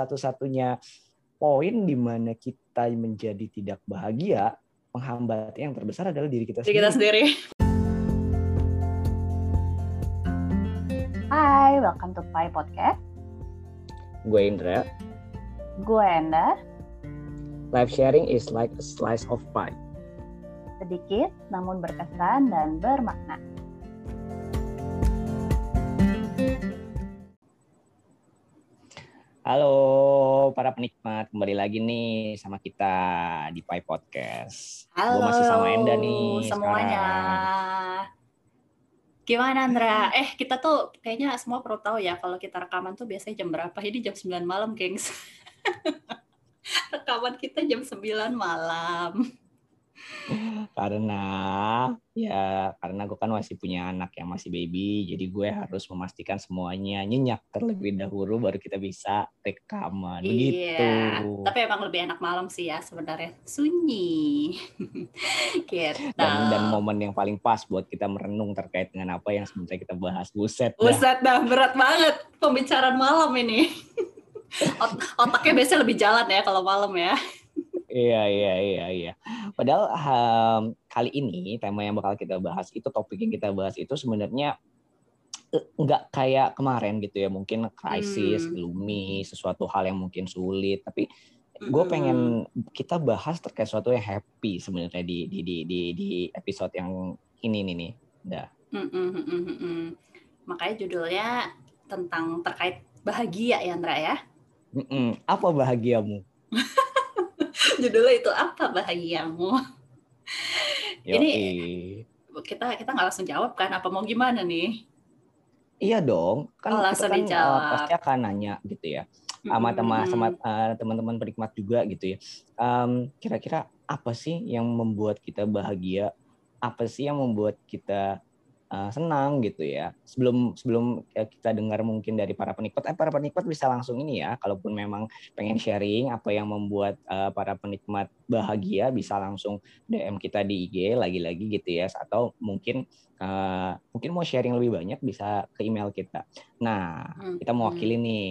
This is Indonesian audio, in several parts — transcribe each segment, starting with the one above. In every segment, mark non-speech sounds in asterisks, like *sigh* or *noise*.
satu-satunya poin di mana kita menjadi tidak bahagia, penghambat yang terbesar adalah diri kita Diri kita sendiri. sendiri. Hai, welcome to Pai Podcast. Gue Indra. Gue Enda, Life sharing is like a slice of pie. sedikit namun berkesan dan bermakna. Halo para penikmat, kembali lagi nih sama kita di Pai Podcast. Halo. Gue masih sama Enda nih semuanya. sekarang. Gimana Andra? Eh, kita tuh kayaknya semua perlu tahu ya kalau kita rekaman tuh biasanya jam berapa? Ini jam 9 malam, gengs. *laughs* rekaman kita jam 9 malam. *laughs* Karena ya karena gue kan masih punya anak yang masih baby, jadi gue harus memastikan semuanya nyenyak terlebih dahulu baru kita bisa rekaman. Begitu. Iya. Tapi emang lebih enak malam sih ya sebenarnya. Sunyi. *laughs* gitu. Dan, dan momen yang paling pas buat kita merenung terkait dengan apa yang sebenarnya kita bahas. Buset dah. Buset dah, berat banget pembicaraan malam ini. *laughs* Ot- Otaknya biasanya lebih jalan ya kalau malam ya. Iya, iya, iya, iya. Padahal em, kali ini tema yang bakal kita bahas itu topik yang kita bahas itu sebenarnya eh, nggak kayak kemarin gitu ya. Mungkin krisis, Hmm. gloomy, sesuatu hal yang mungkin sulit. Tapi gue pengen kita bahas terkait sesuatu yang happy sebenarnya di di di di, di episode yang ini nih nih. Dah. Mm-mm, mm-mm. Makanya judulnya tentang terkait bahagia ya Andra ya. Mm-mm. Apa bahagiamu? *laughs* Judulnya itu apa bahagiamu? *laughs* Ini- Yoi. Kita kita nggak langsung jawab kan? Apa mau gimana nih? Iya dong, kan Oh, kita langsung kan uh, pasti akan nanya gitu ya. sama teman sama uh, teman-teman penikmat juga gitu ya. Em, kira-kira apa sih yang membuat kita bahagia? Apa sih yang membuat kita uh, senang gitu ya? Sebelum sebelum uh, kita dengar mungkin dari para penikmat, eh, para penikmat bisa langsung ini ya. Kalaupun memang pengen sharing apa yang membuat uh, para penikmat bahagia, bisa langsung DM kita di IG lagi-lagi gitu ya. Atau mungkin uh, mungkin mau sharing lebih banyak bisa ke email kita. Nah, kita mm. mewakili nih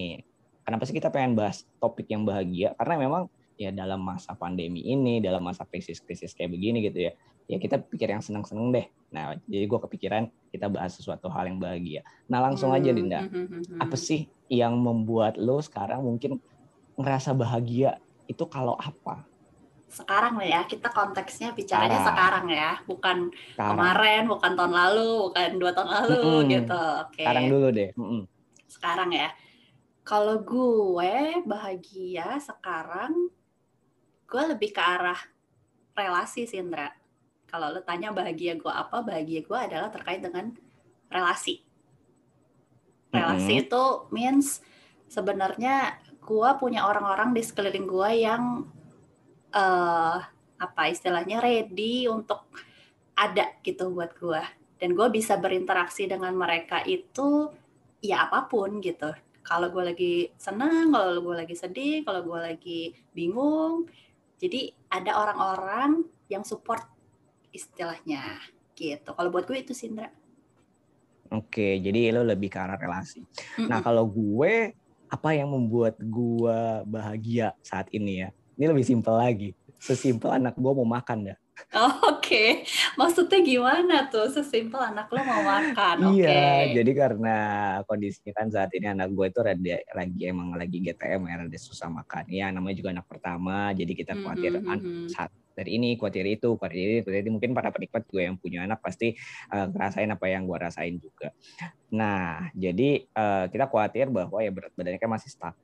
kenapa sih kita pengen bahas topik yang bahagia karena memang ya dalam masa pandemi ini dalam masa krisis-krisis kayak begini gitu ya ya kita pikir yang seneng-seneng deh nah jadi gue kepikiran kita bahas sesuatu hal yang bahagia nah langsung aja Hmm, Dinda hmm, hmm, hmm, hmm. apa sih yang membuat lo sekarang mungkin ngerasa bahagia itu kalau apa Sekarang lah ya, kita konteksnya bicaranya Sekarang. sekarang ya, bukan sekarang kemarin, bukan tahun lalu, bukan dua tahun lalu Mm-mm. gitu. Oke. sekarang dulu deh Mm-mm. sekarang ya. Kalau gue bahagia sekarang, gue lebih ke arah relasi sih Indra. Kalau lo tanya bahagia gue apa, bahagia gue adalah terkait dengan relasi. Relasi Mm-mm. itu means sebenarnya gue punya orang-orang di sekeliling gue yang eh apa istilahnya ready untuk ada gitu buat gue dan gue bisa berinteraksi dengan mereka itu ya apa pun gitu kalau gue lagi senang kalau gue lagi sedih kalau gue lagi bingung jadi ada orang-orang yang support istilahnya gitu kalau buat gue itu sih Indra oke jadi lo lebih ke arah relasi Nah Mm-mm. kalau gue apa yang membuat gue bahagia saat ini ya? Ini lebih simpel lagi. Sesimpel anak gue mau makan dah. Oh, Oke, maksudnya gimana tuh? Sesimpel anak lo mau makan? *laughs* Iya, jadi karena kondisinya kan saat ini anak gue itu rada, lagi emang lagi GTM ya, rada susah makan. Ya namanya juga anak pertama, jadi kita khawatir an- mhm. saat dari ini, khawatir itu, khawatir ini, khawatir itu. Mungkin para penikmat gue yang punya anak pasti eh, ngerasain apa yang gue rasain juga. Nah, jadi eh, kita khawatir bahwa ya berat badannya kan masih stuck.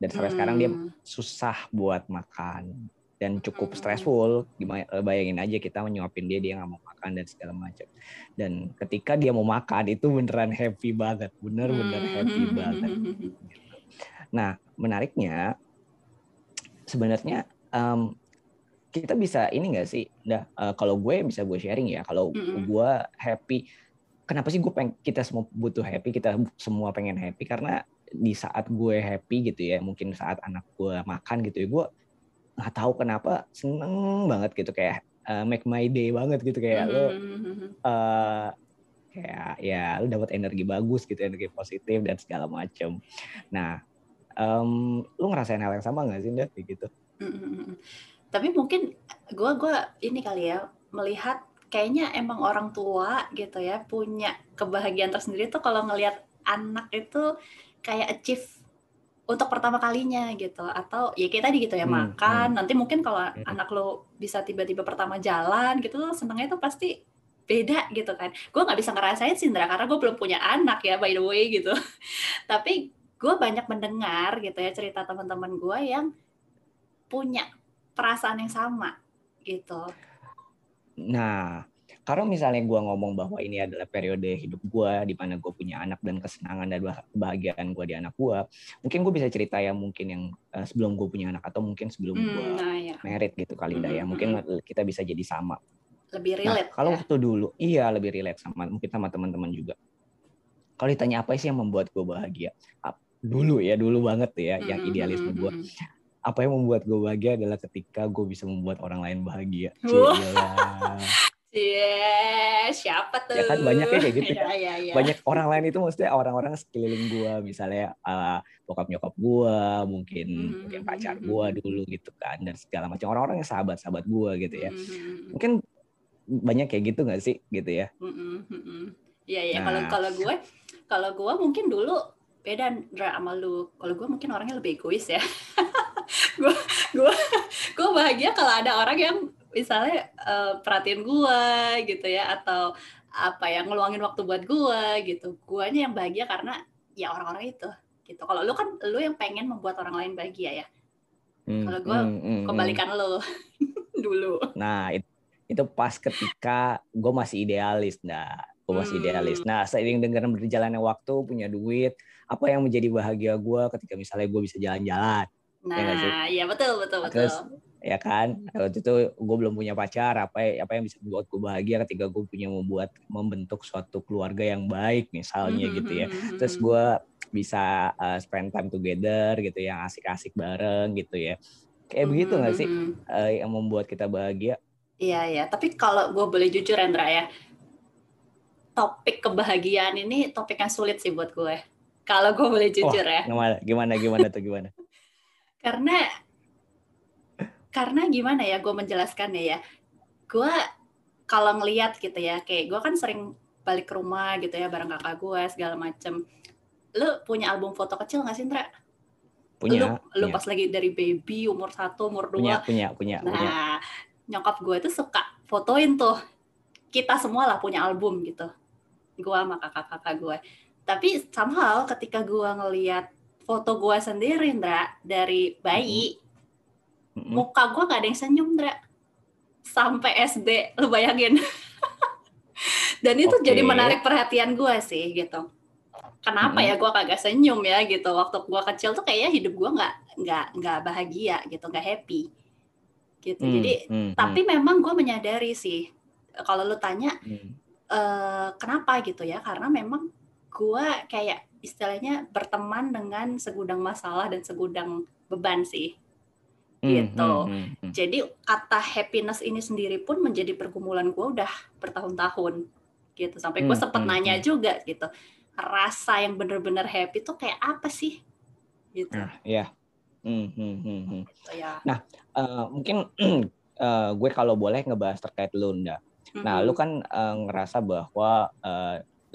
Dan sampai sekarang dia Hmm, susah buat makan dan cukup Hmm. stressful gimana eh, bayangin aja kita menyuapin dia dia nggak mau makan dan segala macam dan ketika dia mau makan itu beneran happy banget bener-bener hmm, happy hmm, banget hmm, hmm, hmm. nah menariknya sebenarnya em, kita bisa ini nggak sih nah eh, kalau gue bisa gue sharing ya kalau Mm-mm. gue happy kenapa sih gue pengen kita semua butuh happy kita semua pengen happy karena di saat gue happy gitu ya mungkin saat anak gue makan gitu ya gue nggak tahu kenapa seneng banget gitu kayak eh, make my day banget gitu kayak lo Hmm, hmm, hmm, eh kayak ya lu dapat energi bagus gitu energi positif dan segala macem nah um, lu ngerasain hal yang sama nggak sih Nda? gitu. Tapi mungkin gue gua ini kali ya melihat kayaknya emang orang tua gitu ya punya kebahagiaan tersendiri tuh kalau ngelihat anak itu kayak achieve untuk pertama kalinya gitu. Atau ya kayak tadi gitu ya Hmm, makan. nanti mungkin kalau Hmm. anak lo bisa tiba-tiba pertama jalan gitu senangnya tuh pasti beda gitu kan. Gue nggak bisa ngerasain sih Indra karena gue belum punya anak ya by the way gitu. *laughs* Tapi gue banyak mendengar gitu ya cerita teman-teman gue yang punya perasaan yang sama gitu Nah, kalau misalnya gue ngomong bahwa ini adalah periode hidup gue di mana gue punya anak dan kesenangan dan bah- kebahagiaan gue di anak gue, mungkin gue bisa cerita ya mungkin yang eh, sebelum gue punya anak atau mungkin sebelum gue Hmm, nah ya merit gitu kali dah ya. Mm, Mungkin kita bisa jadi sama. lebih Nah, relate kalau ya. waktu dulu, iya lebih relate sama mungkin sama teman-teman juga. Kalau ditanya apa sih yang membuat gue bahagia? Dulu ya, dulu banget ya, yang Mm, idealisme mm, gue. mm, Apa yang membuat gue bahagia adalah ketika gue bisa membuat orang lain bahagia. Iya, *laughs* siapa tuh? Ya kan, banyak ya kayak gitu *laughs* Iya, iya, iya. banyak orang lain itu maksudnya orang-orang sekeliling gua misalnya uh, bokap nyokap gua mungkin Mhm, mungkin mhm, pacar gua mhm. dulu gitu kan dan segala macam orang-orang yang sahabat-sahabat gua gitu ya Mm, mungkin banyak kayak gitu nggak sih gitu ya. Iya, iya. Nah. Kalau kalau gue, kalau gue mungkin dulu beda sama lu. Kalau gue mungkin orangnya lebih egois ya. *laughs* gue gue gue bahagia kalau ada orang yang misalnya eh, perhatiin gue gitu ya atau apa yang ngeluangin waktu buat gue gitu. Guanya yang bahagia karena ya orang-orang itu gitu. Kalau lu kan lu yang pengen membuat orang lain bahagia ya. Hmm, Kalau gua hmm, hmm, hmm. Kebalikan lu *laughs* dulu. nah it- itu pas ketika gue masih idealis nah gue masih Hmm. idealis nah seiring dengan berjalannya waktu punya duit apa yang menjadi bahagia gua ketika misalnya gue bisa jalan-jalan? Nah, iya betul betul betul. Terus ya kan? Waktu itu gue belum punya pacar apa apa yang bisa membuat gue bahagia ketika gue punya membuat membentuk suatu keluarga yang baik misalnya Mhm, gitu ya. mhm, mhm, terus mhm. gue bisa uh, spend time together gitu yang asik-asik bareng gitu ya. Kayak begitu nggak sih? uh, yang membuat kita bahagia? Iya ya, tapi kalau gue boleh jujur Rendra ya, topik kebahagiaan ini topik yang sulit sih buat gue. Kalau gue boleh jujur ya, gimana gimana gimana tuh gimana karena karena gimana ya gue menjelaskannya ya, gue kalau ngelihat gitu ya, kayak gue kan sering balik ke rumah gitu ya bareng kakak gue segala macem. Lu punya album foto kecil nggak sih Ndra? punya lu, lu punya pas lagi dari baby umur satu umur punya dua punya punya punya Nah, nyokap gue tuh suka fotoin tuh. Kita semua lah punya album gitu. Gue sama kakak-kakak gue. Tapi somehow ketika gue ngeliat foto gue sendiri, Ndra, dari bayi, Mm-mm. muka gue gak ada yang senyum, Ndra. Sampai SD, lu bayangin. *laughs* Dan itu Oke. jadi menarik perhatian gue sih, gitu. Kenapa Mm-mm. ya gue kagak senyum ya gitu. Waktu gue kecil tuh kayaknya hidup gue nggak nggak nggak bahagia gitu, nggak happy. Gitu. Hmm, Jadi hmm, tapi memang gue menyadari sih kalau lu tanya hmm, eh, kenapa gitu ya karena memang gue kayak istilahnya berteman dengan segudang masalah dan segudang beban sih hmm, gitu. hmm, hmm, hmm. jadi kata happiness ini sendiri pun menjadi pergumulan gue udah bertahun-tahun gitu sampai gue Hmm, sempet hmm, nanya hmm. juga gitu rasa yang bener-bener happy tuh kayak apa sih gitu, Nah, ya. Hmm, hmm, hmm, hmm. Gitu ya Eh, mungkin *clears throat* eh, gue kalau boleh ngebahas terkait lu, Nda. Nah, Mm-mm. lu kan eh, ngerasa bahwa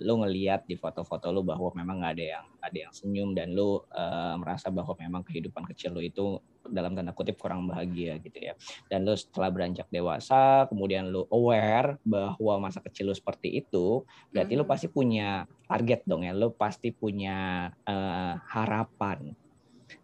lu ngeliat di foto-foto lu bahwa memang nggak ada yang ada yang senyum dan lu eh, merasa bahwa memang kehidupan kecil lu itu dalam tanda kutip kurang bahagia gitu ya. Dan lu setelah beranjak dewasa, kemudian lu aware bahwa masa kecil lu seperti itu, berarti lu Mhm. pasti punya target dong ya. Lu pasti punya eh, harapan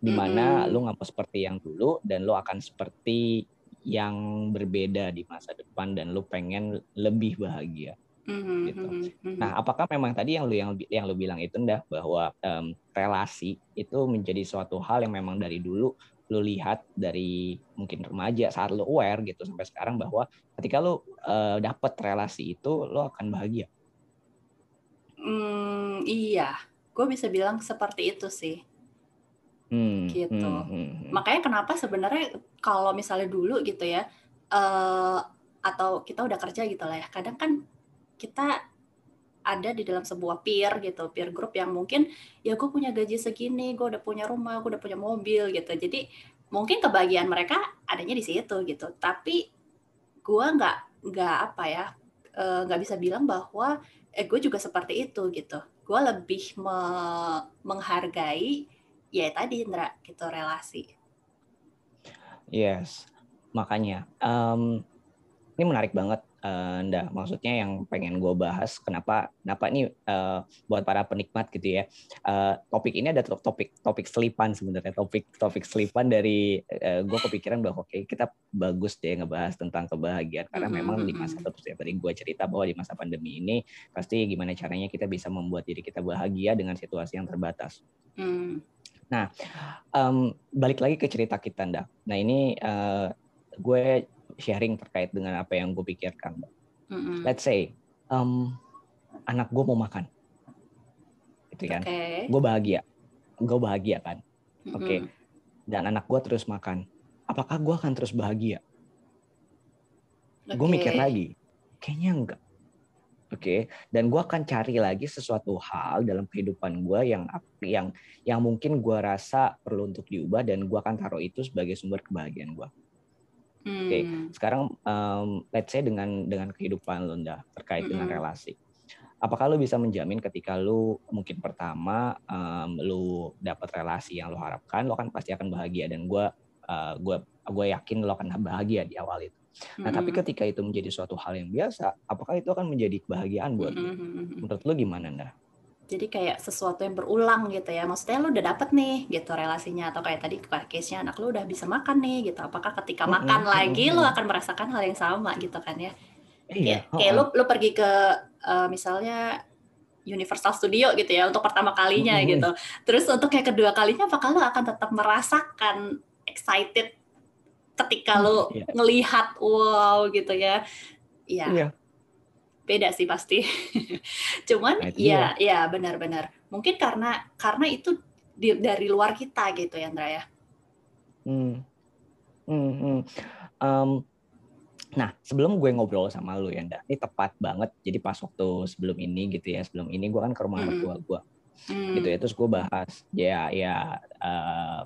di mana Mhm. lu nggak mau seperti yang dulu dan lu akan seperti yang berbeda di masa depan dan lu pengen lebih bahagia. Mhm, gitu. mhm, mhm. Nah, apakah memang tadi yang lu yang yang lu bilang itu ndah bahwa em, relasi itu menjadi suatu hal yang memang dari dulu lu lihat dari mungkin remaja saat lu aware gitu sampai sekarang bahwa ketika lu eh, dapet relasi itu lu akan bahagia. Hmm, iya, gue bisa bilang seperti itu sih. Hmm, Gitu. hmm, hmm, hmm. Makanya kenapa sebenarnya kalau misalnya dulu gitu ya, eh atau kita udah kerja gitu lah ya, kadang kan kita ada di dalam sebuah peer gitu, peer group yang mungkin ya gue punya gaji segini, gue udah punya rumah, gue udah punya mobil gitu. Jadi mungkin kebahagiaan mereka adanya di situ gitu. Tapi gue nggak nggak apa ya eh, nggak bisa bilang bahwa eh gue juga seperti itu gitu. Gue lebih me menghargai ya tadi Indra gitu relasi. Yes, makanya um, ini menarik banget uh, Nda. Maksudnya yang pengen gue bahas kenapa kenapa ini uh, buat para penikmat gitu ya. Uh, topik ini ada topik topik selipan sebenarnya topik topik selipan dari uh, gue kepikiran bahwa oke okay, kita bagus deh ngebahas tentang kebahagiaan karena mm -hmm. memang di masa terus ya tadi gue cerita bahwa di masa pandemi ini pasti gimana caranya kita bisa membuat diri kita bahagia dengan situasi yang terbatas. Mm. Nah, um, balik lagi ke cerita kita, Nda. Nah, ini uh, gue sharing terkait dengan apa yang gue pikirkan. Mm-hmm. Let's say, um, anak gue mau makan, gitu kan? Okay. Gue bahagia, gue bahagia kan? Mm-hmm. Oke. Okay. Dan anak gue terus makan, apakah gue akan terus bahagia? Okay. Gue mikir lagi, kayaknya enggak. Oke, okay? dan gue akan cari lagi sesuatu hal dalam kehidupan gue yang yang yang mungkin gue rasa perlu untuk diubah dan gue akan taruh itu sebagai sumber kebahagiaan gue. Hmm. Oke, okay. sekarang um, let's say dengan dengan kehidupan lo terkait hmm. dengan relasi, apakah lo bisa menjamin ketika lo mungkin pertama um, lo dapat relasi yang lo harapkan, lo kan pasti akan bahagia dan gue uh, gue gue yakin lo akan bahagia di awal itu. Nah, mm-hmm. tapi ketika itu menjadi suatu hal yang biasa, apakah itu akan menjadi kebahagiaan buat mm-hmm. Menurut lo gimana, Nda? Jadi kayak sesuatu yang berulang gitu ya. Maksudnya lo udah dapet nih gitu relasinya atau kayak tadi case-nya anak lo udah bisa makan nih gitu. Apakah ketika mm-hmm. makan lagi mm-hmm. lo akan merasakan hal yang sama gitu kan ya? Iya. Kayak, kayak lo lo pergi ke uh, misalnya Universal Studio gitu ya untuk pertama kalinya mm-hmm. gitu. Terus untuk kayak kedua kalinya apakah lo akan tetap merasakan excited ketika hmm, lo yeah. ngelihat wow gitu ya ya yeah. Beda sih pasti *laughs* cuman nah, ya ya benar-benar mungkin karena karena itu di, dari luar kita gitu ya Andra ya hmm. Hmm, hmm. Um, Nah, sebelum gue ngobrol sama lu ya, Nda, ini tepat banget. Jadi pas waktu sebelum ini gitu ya, sebelum ini gue kan ke rumah hmm. tua gue, hmm. gitu ya. Terus gue bahas, ya ya uh,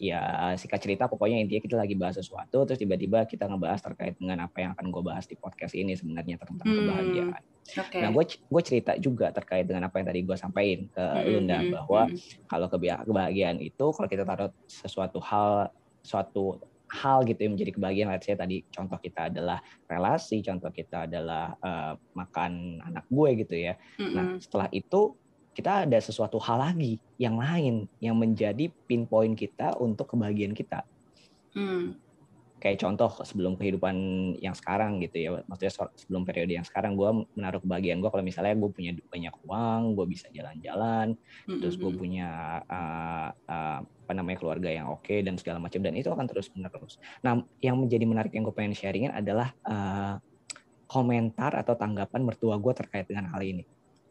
ya singkat cerita pokoknya intinya kita lagi bahas sesuatu terus tiba-tiba kita ngebahas terkait dengan apa yang akan gue bahas di podcast ini sebenarnya tentang hmm. kebahagiaan. Okay. Nah gue gue cerita juga terkait dengan apa yang tadi gue sampaikan ke hmm. Lunda hmm, bahwa hmm. kalau kebahagiaan itu kalau kita taruh sesuatu hal suatu hal gitu yang menjadi kebahagiaan let's say tadi contoh kita adalah relasi contoh kita adalah uh, makan anak gue gitu ya mm-hmm. nah setelah itu kita ada sesuatu hal lagi yang lain yang menjadi pinpoint kita untuk kebahagiaan kita. Hmm. Kayak contoh sebelum kehidupan yang sekarang gitu ya, maksudnya sebelum periode yang sekarang gue menaruh kebahagiaan gue kalau misalnya gue punya banyak uang, gue bisa jalan-jalan, hmm. terus gue hmm. punya uh, uh, apa namanya keluarga yang oke okay, dan segala macam dan itu akan terus menerus. Nah, yang menjadi menarik yang gue pengen sharingin adalah uh, komentar atau tanggapan mertua gue terkait dengan hal ini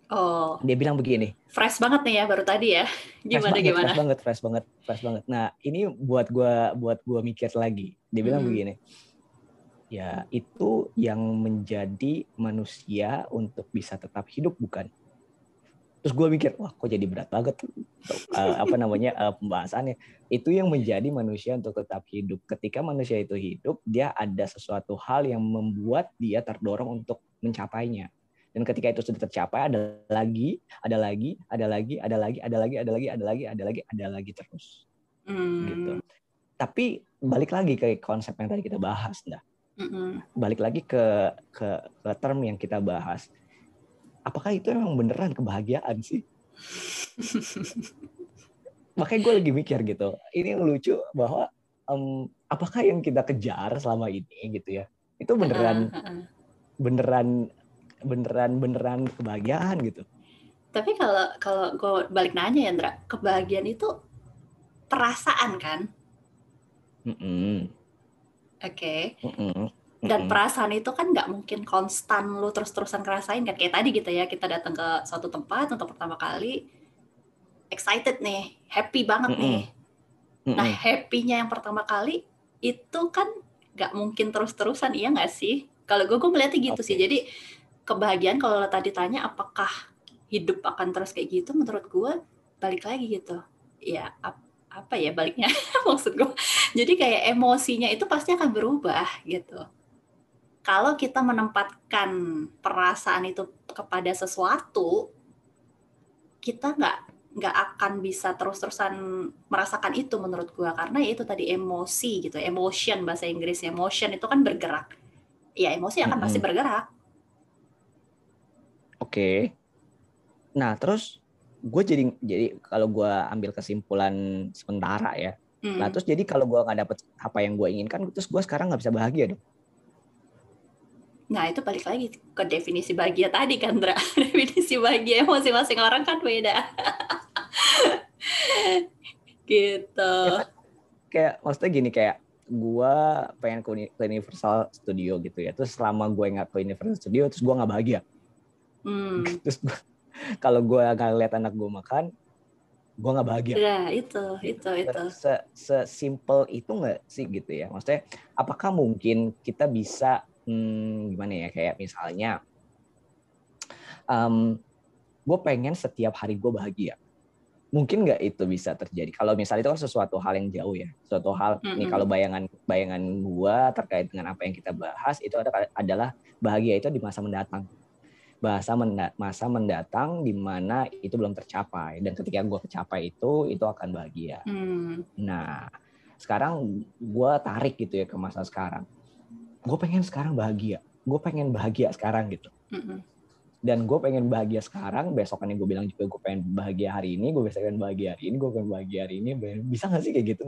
Oh. Dia bilang begini. Fresh banget nih ya baru tadi ya. *laughs* Gimana fresh banget, gimana? Fresh banget, fresh banget, fresh banget. Nah, ini buat gua buat gua mikir lagi. Dia bilang hmm. begini. Ya, itu yang menjadi manusia untuk bisa tetap hidup bukan? Terus gue mikir, wah kok jadi berat banget uh, *laughs* apa namanya uh, pembahasannya. Itu yang menjadi manusia untuk tetap hidup. Ketika manusia itu hidup, dia ada sesuatu hal yang membuat dia terdorong untuk mencapainya dan ketika itu sudah tercapai ada lagi ada lagi ada lagi ada lagi ada lagi ada lagi ada lagi ada lagi ada lagi terus. Hmm. gitu tapi balik lagi ke konsep yang tadi kita bahas dah hmm. balik lagi ke, ke ke term yang kita bahas. Apakah itu emang beneran kebahagiaan sih? *laughs* Makanya gue lagi mikir gitu. Ini yang lucu bahwa um, apakah yang kita kejar selama ini gitu ya itu beneran beneran beneran beneran kebahagiaan gitu tapi kalau kalau gue balik nanya ya Ndra kebahagiaan itu perasaan kan mm -mm. oke okay. mm -mm. dan perasaan itu kan nggak mungkin konstan lu terus-terusan ngerasain kan kayak tadi gitu ya kita datang ke suatu tempat untuk pertama kali excited nih happy banget mm -mm. nih mm -mm. nah happynya yang pertama kali itu kan nggak mungkin terus-terusan iya nggak sih kalau gue gue melihatnya gitu okay. sih jadi kebahagiaan kalau tadi tanya apakah hidup akan terus kayak gitu menurut gue balik lagi gitu. Ya ap- apa ya baliknya? *laughs* Maksud gue jadi kayak emosinya itu pasti akan berubah gitu. Kalau kita menempatkan perasaan itu kepada sesuatu kita nggak nggak akan bisa terus-terusan merasakan itu menurut gue karena ya itu tadi emosi gitu emotion bahasa Inggris emotion itu kan bergerak. Ya emosi akan pasti Mm-mm. bergerak Oke. Nah, terus gue jadi jadi kalau gue ambil kesimpulan sementara ya. Hmm. Nah, terus jadi kalau gue nggak dapet apa yang gue inginkan, terus gue sekarang nggak bisa bahagia dong. Nah, itu balik lagi ke definisi bahagia tadi kan, Dra. *laughs* definisi bahagia masing-masing orang kan beda. *laughs* gitu. Ya kan? Kayak maksudnya gini kayak gue pengen ke, ke Universal Studio gitu ya. Terus selama gue nggak ke Universal Studio, terus gue nggak bahagia. Hmm. *laughs* Terus kalau gue nggak lihat anak gue makan, gue nggak bahagia. Ya, itu, itu, itu. se sesimpel itu nggak sih gitu ya maksudnya apakah mungkin kita bisa hmm, gimana ya kayak misalnya gue pengen setiap hari gue bahagia mungkin nggak itu bisa terjadi kalau misalnya itu kan sesuatu hal yang jauh ya suatu hal nih Mm-mm. kalau bayangan bayangan gue terkait dengan apa yang kita bahas itu ada, adalah bahagia itu di masa mendatang bahasa menda- masa mendatang di mana itu belum tercapai dan ketika gue kecapai itu itu akan bahagia Hmm. Nah, sekarang gue tarik gitu ya ke masa sekarang. Gue pengen sekarang bahagia. Gue pengen bahagia sekarang gitu. Mm-mm. Dan gue pengen bahagia sekarang. Besokannya gue bilang juga gue pengen bahagia hari ini. Gue pengen bahagia hari ini. Gue pengen bahagia hari ini. Bisa gak sih kayak gitu?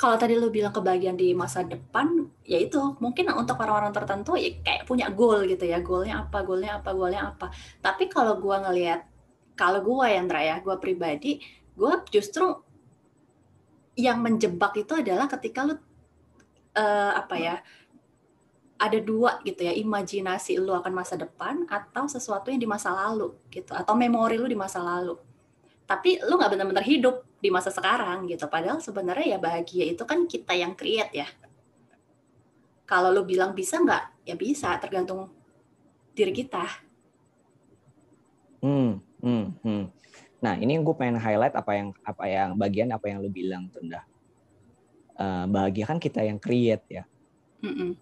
Kalau tadi lu bilang kebahagiaan di masa depan, ya itu mungkin untuk orang-orang tertentu ya kayak punya goal gitu ya, goalnya apa, goalnya apa, goalnya apa. Tapi kalau gua ngelihat, kalau gua yang ya, gua pribadi, gua justru yang menjebak itu adalah ketika lu eh, apa ya, ada dua gitu ya, imajinasi lu akan masa depan atau sesuatu yang di masa lalu gitu, atau memori lu di masa lalu. Tapi lu nggak benar-benar hidup di masa sekarang gitu. Padahal sebenarnya ya bahagia itu kan kita yang create ya. Kalau lu bilang bisa nggak? Ya bisa, tergantung diri kita. Hmm, hmm, hmm. Nah, ini gue pengen highlight apa yang apa yang bagian apa yang lu bilang Tunda. Eh, bahagia kan kita yang create ya. Mm-mm.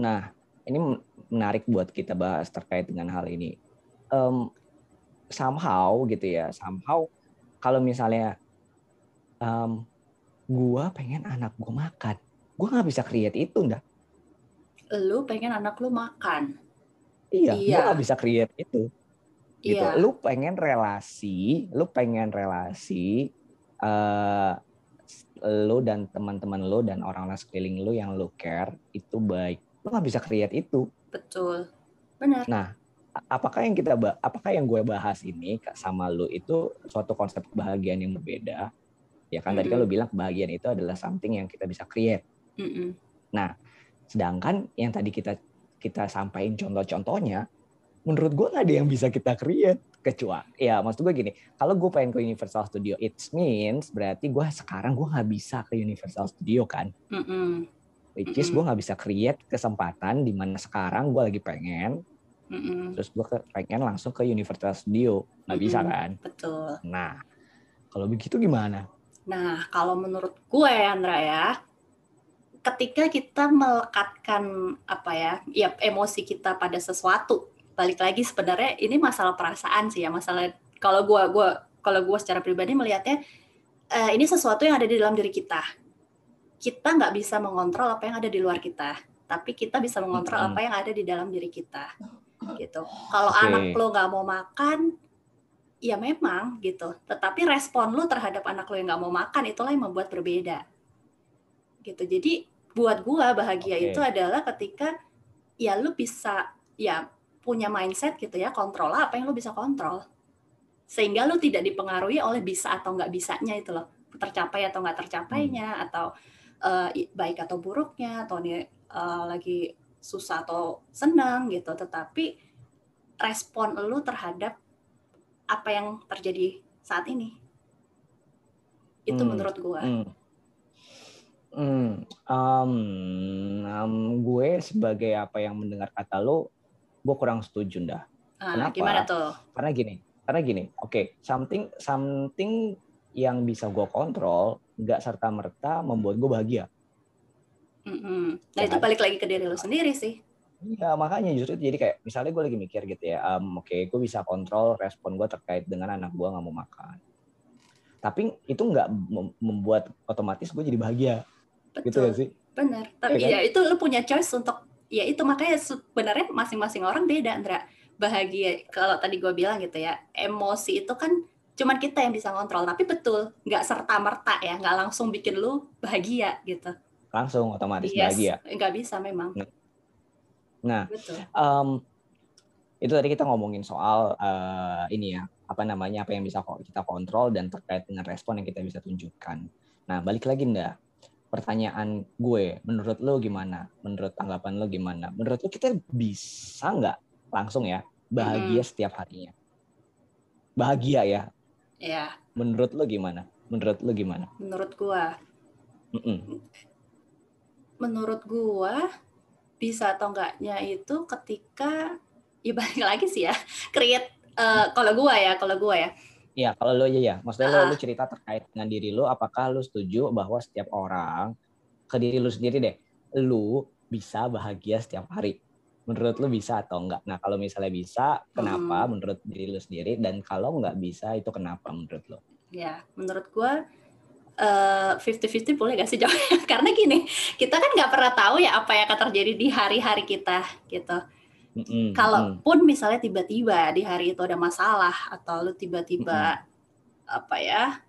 Nah, ini men- menarik buat kita bahas terkait dengan hal ini. Em, somehow gitu ya, somehow kalau misalnya em, gua pengen anak gua makan, gua nggak bisa create itu, ndak? Lu pengen anak lu makan. Iya, Iya. gua nggak bisa create itu. Gitu. Iya. Lu pengen relasi, lu pengen relasi, eh lu dan teman-teman lu dan orang-orang sekeliling lu yang lu care itu baik. Lu nggak bisa create itu. Betul. Benar. Nah, apakah yang kita apakah yang gue bahas ini sama lu itu suatu konsep kebahagiaan yang berbeda? Ya kan tadi kan lu bilang kebahagiaan itu adalah something yang kita bisa create. Mm-mm. Sedangkan yang tadi kita kita sampaikan contoh-contohnya, menurut gue nggak ada yang bisa kita create kecuali ya maksud gue gini kalau gue pengen ke Universal Studio it means berarti gue sekarang gue nggak bisa ke Universal Studio kan Mm-mm. which is gue nggak bisa create kesempatan di mana sekarang gue lagi pengen Mm-mm. terus gue pengen langsung ke Universal Studio nggak bisa kan Betul. nah kalau begitu gimana Nah, kalau menurut gue, Andra ya, ketika kita melekatkan apa ya, ya emosi kita pada sesuatu, balik lagi sebenarnya ini masalah perasaan sih ya, masalah kalau gue gua kalau gue secara pribadi melihatnya eh, ini sesuatu yang ada di dalam diri kita. Kita nggak bisa mengontrol apa yang ada di luar kita, tapi kita bisa mengontrol Mm-mm. apa yang ada di dalam diri kita. Gitu. Kalau Oke. anak lo nggak mau makan, ya memang gitu. Tetapi respon lu terhadap anak lu yang nggak mau makan itulah yang membuat berbeda. Gitu. Jadi buat gua bahagia Oke. itu adalah ketika ya lu bisa ya punya mindset gitu ya kontrol apa yang lu bisa kontrol sehingga lu tidak dipengaruhi oleh bisa atau nggak bisanya itu loh tercapai atau nggak tercapainya atau eh, i- baik atau buruknya atau nih eh, lagi susah atau senang gitu tetapi respon lu terhadap apa yang terjadi saat ini itu Hmm, menurut gua Hmm. Hmm, um, um, gue sebagai apa yang mendengar kata lo, gue kurang setuju dah. Ah, Kenapa? Gimana tuh? Karena gini, karena gini, oke, something something yang bisa gue kontrol nggak serta merta membuat gue bahagia. Mm-mm. Nah Ya itu balik lagi ke diri lu sendiri sih. Iya makanya justru itu jadi kayak misalnya gue lagi mikir gitu ya, em, oke gue bisa kontrol respon gue terkait dengan anak gue nggak mau makan. Tapi itu nggak mem- membuat otomatis gue jadi bahagia, gitu Betul. gak sih? Benar. Tapi Iya kan? ya itu lu punya choice untuk ya itu makanya sebenarnya masing-masing orang beda, Andra. Bahagia kalau tadi gue bilang gitu ya, emosi itu kan cuman kita yang bisa kontrol. Tapi betul, nggak serta merta ya, nggak langsung bikin lu bahagia gitu. Langsung otomatis Yes, bahagia. nggak bisa memang. Nah, Betul. em, itu tadi kita ngomongin soal eh, ini ya apa namanya apa yang bisa kita kontrol dan terkait dengan respon yang kita bisa tunjukkan. Nah balik lagi ndak pertanyaan gue menurut lo gimana? Menurut tanggapan lo gimana? Menurut lo kita bisa nggak langsung ya bahagia setiap harinya? Bahagia ya? Ya, Menurut lo gimana? Menurut lo gimana? menurut gua, Mm-mm. Menurut gua bisa atau enggaknya itu ketika ya balik *laughs* lagi sih ya, create eh, kalau gua ya, kalau gua ya. Iya, kalau lo ya ya, maksudnya lo, Ah. lo cerita terkait dengan diri lo, apakah lo setuju bahwa setiap orang ke diri lo sendiri deh, lo bisa bahagia setiap hari? Menurut lo bisa atau enggak? Nah, kalau misalnya bisa, kenapa Hmm. menurut diri lo sendiri? Dan kalau nggak bisa, itu kenapa menurut lo? Ya, menurut gua eh 50-50 boleh gak sih jawabnya? *laughs* Karena gini, kita kan nggak pernah tahu ya apa yang akan terjadi di hari-hari kita gitu. Mm-mm. Kalaupun misalnya tiba-tiba di hari itu ada masalah atau lu tiba-tiba apa ya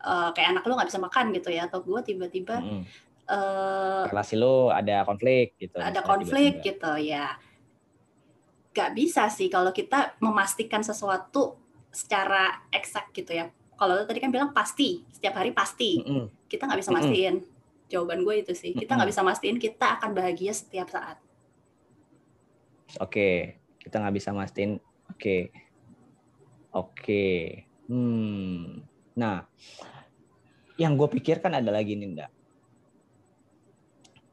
eh, kayak anak lu nggak bisa makan gitu ya atau gua tiba-tiba Mm-mm. eh, relasi lo ada konflik gitu. ada konflik tiba-tiba. gitu ya nggak bisa sih kalau kita memastikan sesuatu secara eksak gitu ya kalau lu tadi kan bilang pasti setiap hari pasti Mm-mm. kita nggak bisa mastiin jawaban gue itu sih kita nggak Mm-mm. bisa mastiin kita akan bahagia setiap saat Oke, kita nggak bisa mastiin. Oke, oke. Hmm. Nah, yang gue pikirkan adalah gini, Nda.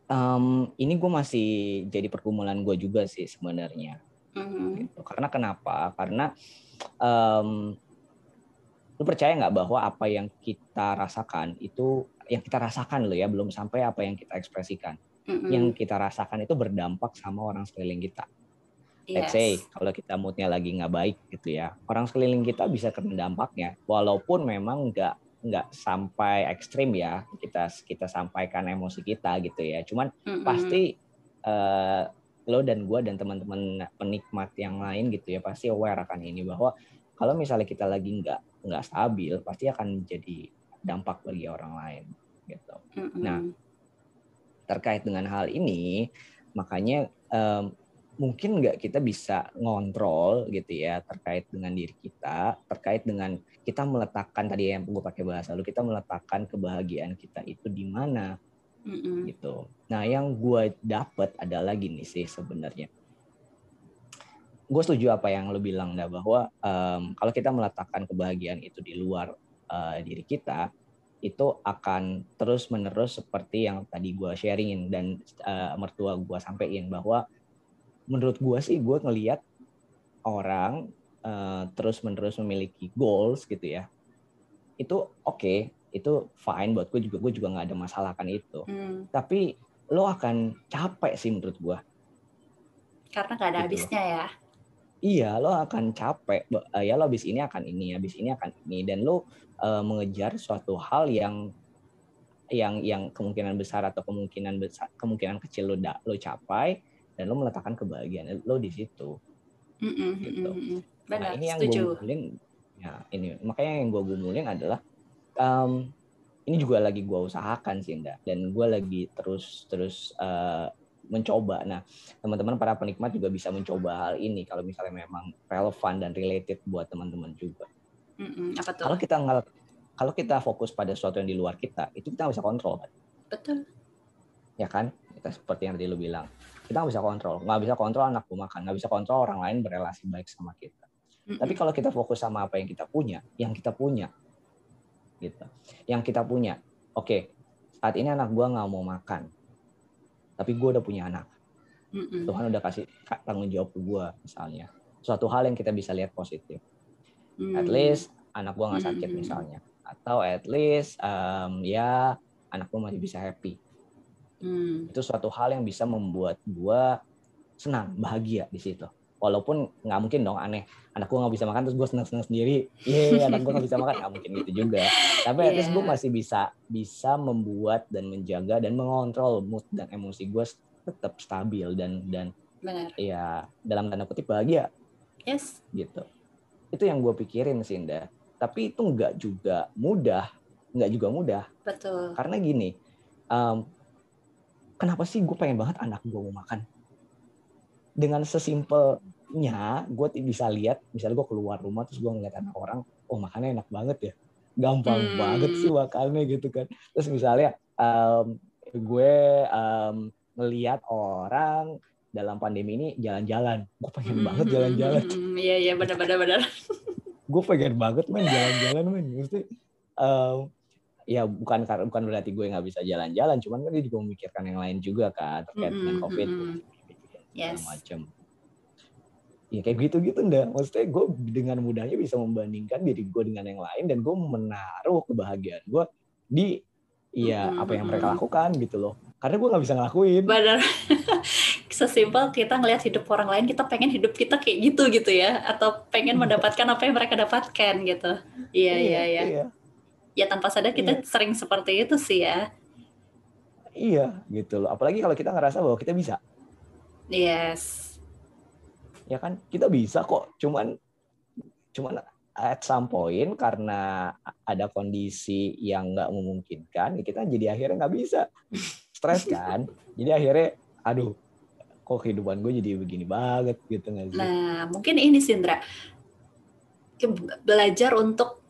Em, ini gue masih jadi pergumulan gue juga sih sebenarnya. Mhm. Gitu. Karena kenapa? Karena em, lu percaya nggak bahwa apa yang kita rasakan itu yang kita rasakan loh ya belum sampai apa yang kita ekspresikan. Mhm. Yang kita rasakan itu berdampak sama orang sekeliling kita. Let's Yes. say kalau kita moodnya lagi nggak baik gitu ya, orang sekeliling kita bisa kena dampaknya, walaupun memang nggak nggak sampai ekstrim ya kita kita sampaikan emosi kita gitu ya. Cuman Mhm. pasti eh, lo dan gue dan teman-teman penikmat yang lain gitu ya pasti aware akan ini bahwa kalau misalnya kita lagi nggak nggak stabil pasti akan menjadi dampak bagi orang lain gitu Mhm. nah, terkait dengan hal ini makanya em, mungkin nggak kita bisa ngontrol gitu ya terkait dengan diri kita terkait dengan kita meletakkan tadi yang gue pakai bahasa lu kita meletakkan kebahagiaan kita itu di mana Mhm. gitu. Nah, yang gue dapet adalah gini sih sebenarnya. Gue setuju apa yang lo bilang dah bahwa em, kalau kita meletakkan kebahagiaan itu di luar eh, diri kita, itu akan terus menerus seperti yang tadi gue sharingin dan eh, mertua gue sampein bahwa menurut gue sih gue ngelihat orang eh, terus menerus memiliki goals gitu ya, itu oke, itu fine buat gue juga gue juga nggak ada masalah kan itu Hmm. tapi lo akan capek sih menurut gua. karena nggak ada Gitu. habisnya ya Iya, lo akan capek. Eh, Ya lo abis ini akan ini, abis ini akan ini, dan lo eh, mengejar suatu hal yang yang yang kemungkinan besar atau kemungkinan besar kemungkinan kecil lo da, lo capai dan lo meletakkan kebahagiaan lo di situ. Gitu. Nah benar ini yang gue gumulin, ya ini makanya yang gue gumulin adalah em, ini juga lagi gue usahakan sih Nda. dan gue lagi terus terus eh, mencoba. Nah teman-teman para penikmat juga bisa mencoba hal ini kalau misalnya memang relevan dan related buat teman-teman juga. Apa tuh Kalau kita nggak kalau kita fokus pada sesuatu yang di luar kita, itu kita nggak bisa kontrol, kan? betul ya kan? Kita seperti yang tadi lu bilang, kita nggak bisa kontrol, nggak bisa kontrol anak makan, nggak bisa kontrol orang lain berrelasi baik sama kita. Mhm. Tapi kalau kita fokus sama apa yang kita punya, yang kita punya, gitu, yang kita punya, oke, saat ini anak gua nggak mau makan, tapi gua udah punya anak, Mm-mm. Tuhan udah kasih ka- tanggung jawab ke gue misalnya suatu hal yang kita bisa lihat positif at Hmm. least anak gue nggak sakit Hmm. misalnya atau at least um, ya anak gue masih bisa happy Hmm. itu suatu hal yang bisa membuat gue senang bahagia di situ walaupun nggak mungkin dong aneh. Anak gue nggak bisa makan terus gue senang senang sendiri. Ye *laughs* anak gue nggak bisa makan. Nggak mungkin gitu juga. Tapi at least gue Yeah. masih bisa bisa membuat dan menjaga dan mengontrol mood dan emosi gue tetap stabil dan dan Benar. ya dalam tanda kutip bahagia. Yes. gitu. Itu yang gue pikirin sih Indah. Tapi itu nggak juga mudah. Nggak juga mudah. Betul. karena gini em, kenapa sih gue pengen banget anak gue mau makan dengan sesimpelnya gue bisa lihat misalnya gue keluar rumah terus gue ngeliat anak orang oh makannya enak banget ya. Gampang Hmm. banget sih makannya gitu kan. Terus misalnya em, gue em, ngeliat orang dalam pandemi ini jalan-jalan. Gue pengen banget jalan-jalan. Hmm, Iya iya benar benar benar. *laughs* gue pengen banget main jalan-jalan main mesti em, ya bukan bukan berarti gue nggak bisa jalan-jalan cuman kan dia juga memikirkan yang lain juga kan terkait dengan Mm-mm, covid. mm-mm. segala Yes. macam ya kayak gitu gitu ndak maksudnya gue dengan mudahnya bisa membandingkan diri gue dengan yang lain dan gue menaruh kebahagiaan gue di ya Mm-mm, apa yang mereka lakukan gitu loh karena gue nggak bisa ngelakuin Benar. *laughs* Sesimpel kita ngelihat hidup orang lain, kita pengen hidup kita kayak gitu gitu ya, atau pengen *laughs* mendapatkan apa yang mereka dapatkan gitu. Iya iya iya. iya Ya tanpa sadar kita sering seperti itu sih ya. iya gitu loh apalagi kalau kita ngerasa bahwa kita bisa Yes. ya kan kita bisa kok cuman cuman at some point karena ada kondisi yang nggak memungkinkan ya kita jadi akhirnya nggak bisa stres kan jadi akhirnya aduh kok kehidupan gue jadi begini banget gitu nggak sih Nah, mungkin ini Sindra. Belajar untuk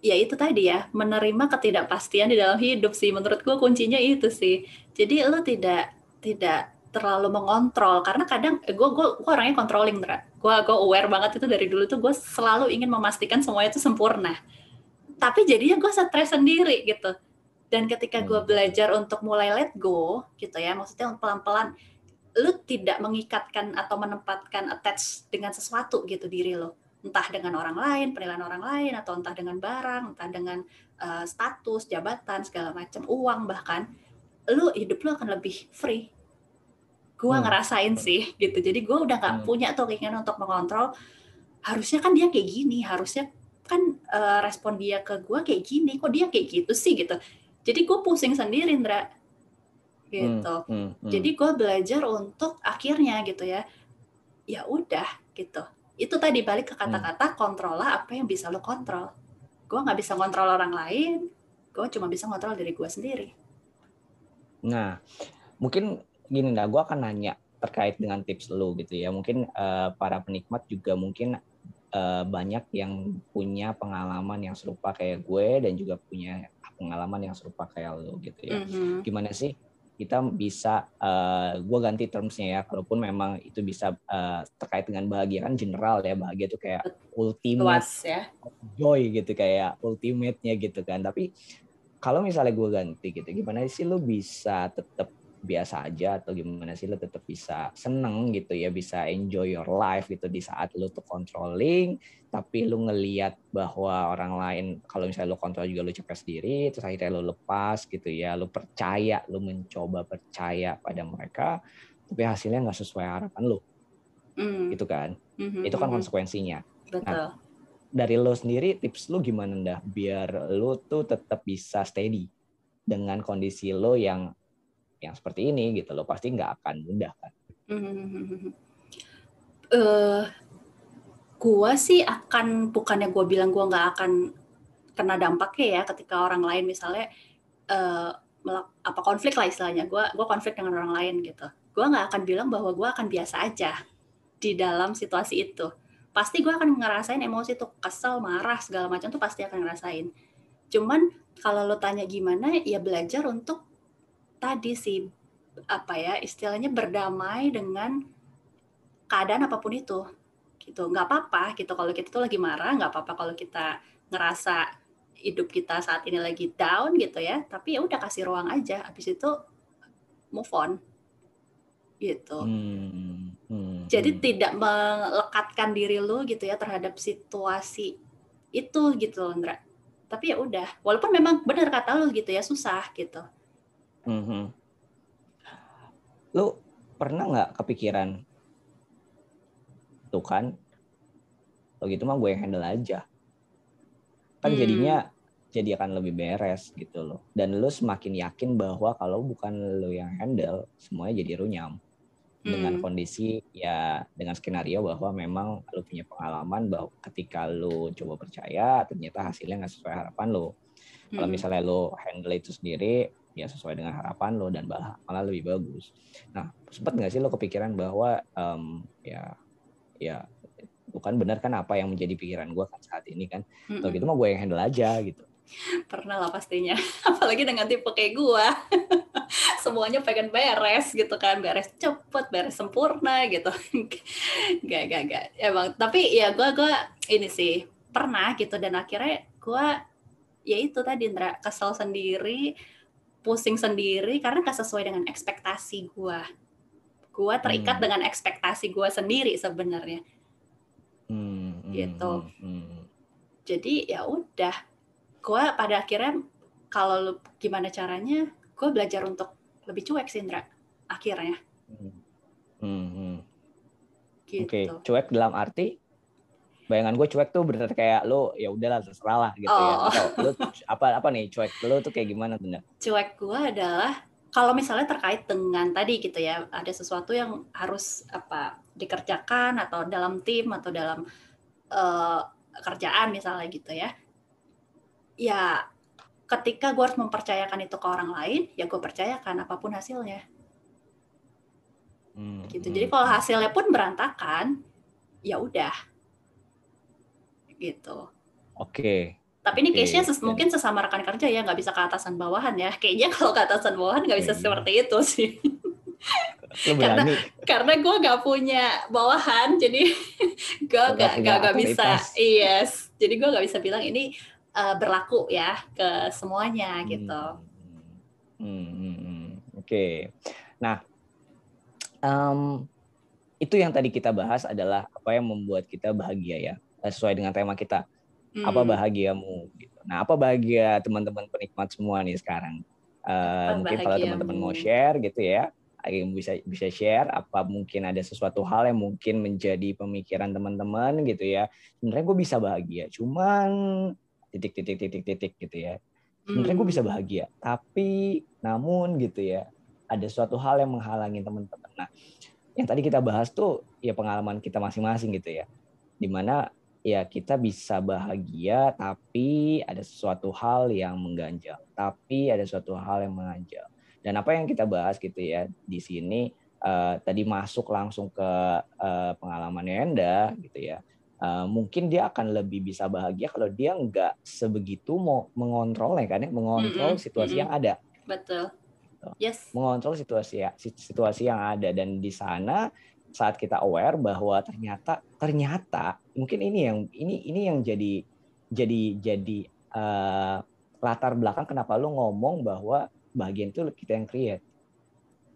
ya itu tadi ya, menerima ketidakpastian di dalam hidup sih. Menurut gue kuncinya itu sih. Jadi lo tidak tidak terlalu mengontrol karena kadang eh, gue gue gue orangnya controlling Dra. Gue gue aware banget itu dari dulu tuh gue selalu ingin memastikan semuanya itu sempurna. Tapi jadinya gue stres sendiri gitu. Dan ketika gue Hmm. belajar untuk mulai let go gitu ya, maksudnya pelan-pelan lu tidak mengikatkan atau menempatkan attach dengan sesuatu gitu diri lo entah dengan orang lain penilaian orang lain atau entah dengan barang entah dengan uh, status jabatan segala macam uang bahkan lu hidup lu akan lebih free gua Hmm. ngerasain sih gitu jadi gua udah nggak Hmm. punya tuh keinginan untuk mengontrol harusnya kan dia kayak gini harusnya kan uh, respon dia ke gua kayak gini kok dia kayak gitu sih gitu jadi gue pusing sendiri Ndra gitu Hmm, hmm. jadi gue belajar untuk akhirnya gitu ya, ya udah gitu. Itu tadi balik ke kata-kata kontrolah apa yang bisa lo kontrol. Gue nggak bisa kontrol orang lain, gue cuma bisa kontrol diri gue sendiri. Nah, mungkin gini dah, gue akan nanya terkait dengan tips lu gitu ya. Mungkin eh, para penikmat juga mungkin eh, banyak yang punya pengalaman yang serupa kayak gue dan juga punya pengalaman yang serupa kayak lu gitu ya. Mhm. Gimana sih kita bisa, eh, gue ganti termsnya ya, kalaupun memang itu bisa eh, terkait dengan bahagia kan general ya, bahagia itu kayak ultimate Luas ya. joy gitu kayak ultimate-nya gitu kan. Tapi kalau misalnya gue ganti gitu, gimana sih lu bisa tetap biasa aja atau gimana sih lu tetap bisa seneng gitu ya, bisa enjoy your life gitu di saat lu tuh controlling, tapi lu ngeliat bahwa orang lain kalau misalnya lu kontrol juga lu capek sendiri, terus akhirnya lu lepas gitu ya, lu percaya, lu mencoba percaya pada mereka, tapi hasilnya nggak sesuai harapan lu Mm, gitu kan. mhm, Itu kan mhm. konsekuensinya Betul. dari lo sendiri tips lo gimana dah biar lo tuh tetap bisa steady dengan kondisi lo yang yang seperti ini gitu lo pasti nggak akan mudah kan. Mhm. *laughs* Eh, gua sih akan bukannya gua bilang gua nggak akan kena dampaknya ya ketika orang lain misalnya melak- apa konflik lah istilahnya. Gua gua konflik dengan orang lain gitu. Gua nggak akan bilang bahwa gua akan biasa aja di dalam situasi itu. Pasti gua akan ngerasain emosi tuh kesel marah segala macam tuh pasti akan ngerasain. Cuman kalau lo tanya gimana ya belajar untuk tadi sih apa ya istilahnya berdamai dengan keadaan apa pun itu gitu nggak apa-apa gitu kalau kita tuh lagi marah nggak apa-apa kalau kita ngerasa hidup kita saat ini lagi down gitu ya tapi ya udah kasih ruang aja habis itu move on gitu. Hmm, hmm, Jadi hmm. tidak melekatkan diri lu gitu ya terhadap situasi itu gitu loh, Indra. Tapi ya udah, walaupun memang benar kata lu gitu ya susah gitu. Mhm. Lu pernah nggak kepikiran tuh kan? Kalau gitu mah gue yang handle aja. Kan Hmm. jadinya jadi akan lebih beres gitu loh. Dan lu semakin yakin bahwa kalau bukan lu yang handle, semuanya jadi runyam. Dengan Hmm. kondisi ya dengan skenario bahwa memang lu punya pengalaman bahwa ketika lu coba percaya ternyata hasilnya nggak sesuai harapan lu. Kalau Hmm. misalnya lo handle itu sendiri, ya sesuai dengan harapan lo dan malah, malah lebih bagus. Nah, sempat nggak sih lo kepikiran bahwa em, ya ya bukan benar kan apa yang menjadi pikiran gue kan saat ini kan? Kalau Mm-mm. gitu mah gue yang handle aja gitu. Pernah lah pastinya. *laughs* Apalagi dengan tipe kayak gua. *laughs* Semuanya pengen beres gitu kan. Beres cepet, beres sempurna gitu. *laughs* Gak, gak, gak. Emang, tapi ya gua, gua ini sih pernah gitu. Dan akhirnya gua ya itu tadi Indra, kesel sendiri, pusing sendiri karena gak sesuai dengan ekspektasi gua. Gua terikat Hmm. dengan ekspektasi gua sendiri sebenarnya. Hmm, hmm, Gitu. hmm, hmm. jadi ya udah gue pada akhirnya kalau gimana caranya gue belajar untuk lebih cuek sih Indra akhirnya Hmm, hmm, hmm. gitu Oke, cuek dalam arti bayangan gue cuek tuh bener kayak lo ya udahlah terserah lah gitu ya. Oh. Atau lo apa apa nih cuek lo tuh kayak gimana tuh? Cuek gue adalah kalau misalnya terkait dengan tadi gitu ya ada sesuatu yang harus apa dikerjakan atau dalam tim atau dalam eh, kerjaan misalnya gitu ya ya ketika gue harus mempercayakan itu ke orang lain ya gue percayakan apa pun hasilnya Hmm, gitu. hmm, Jadi kalau hmm. hasilnya pun berantakan, ya udah, gitu. Oke. Tapi ini case-nya ses- dan- mungkin sesama rekan kerja ya, nggak bisa ke atasan bawahan ya. Kayaknya kalau ke atasan bawahan nggak bisa Iya. seperti itu sih. *laughs* Karena- Karena gue nggak punya bawahan, jadi *laughs* gue nggak nggak bisa. Yes, jadi gue nggak bisa bilang ini eh, berlaku ya ke semuanya gitu. Hmm, hmm, hmm. Oke. Nah, em, itu yang tadi kita bahas adalah apa yang membuat kita bahagia ya, sesuai dengan tema kita. Apa Hmm. bahagiamu? Gitu. Nah, apa bahagia teman-teman penikmat semua nih sekarang? Eh, Apa mungkin kalau teman-teman mau share gitu ya, eh, bisa bisa share apa mungkin ada sesuatu hal yang mungkin menjadi pemikiran teman-teman gitu ya. Sebenarnya gue bisa bahagia, cuman titik titik titik titik gitu ya sebenarnya gue Hmm. bisa bahagia tapi namun gitu ya ada suatu hal yang menghalangi teman-teman nah yang tadi kita bahas tuh ya pengalaman kita masing-masing gitu ya di mana ya kita bisa bahagia tapi ada sesuatu hal yang mengganjal tapi ada suatu hal yang menganjal dan apa yang kita bahas gitu ya di sini eh, tadi masuk langsung ke eh, pengalaman Yenda gitu ya Eh, mungkin dia akan lebih bisa bahagia kalau dia nggak sebegitu mau mengontrol ya kan ya mengontrol Mm-mm, situasi mm-mm. yang ada Betul. Tuh. Yes. mengontrol situasi ya situasi yang ada dan di sana saat kita aware bahwa ternyata ternyata mungkin ini yang ini ini yang jadi jadi jadi eh, latar belakang kenapa lu ngomong bahwa bagian itu kita yang create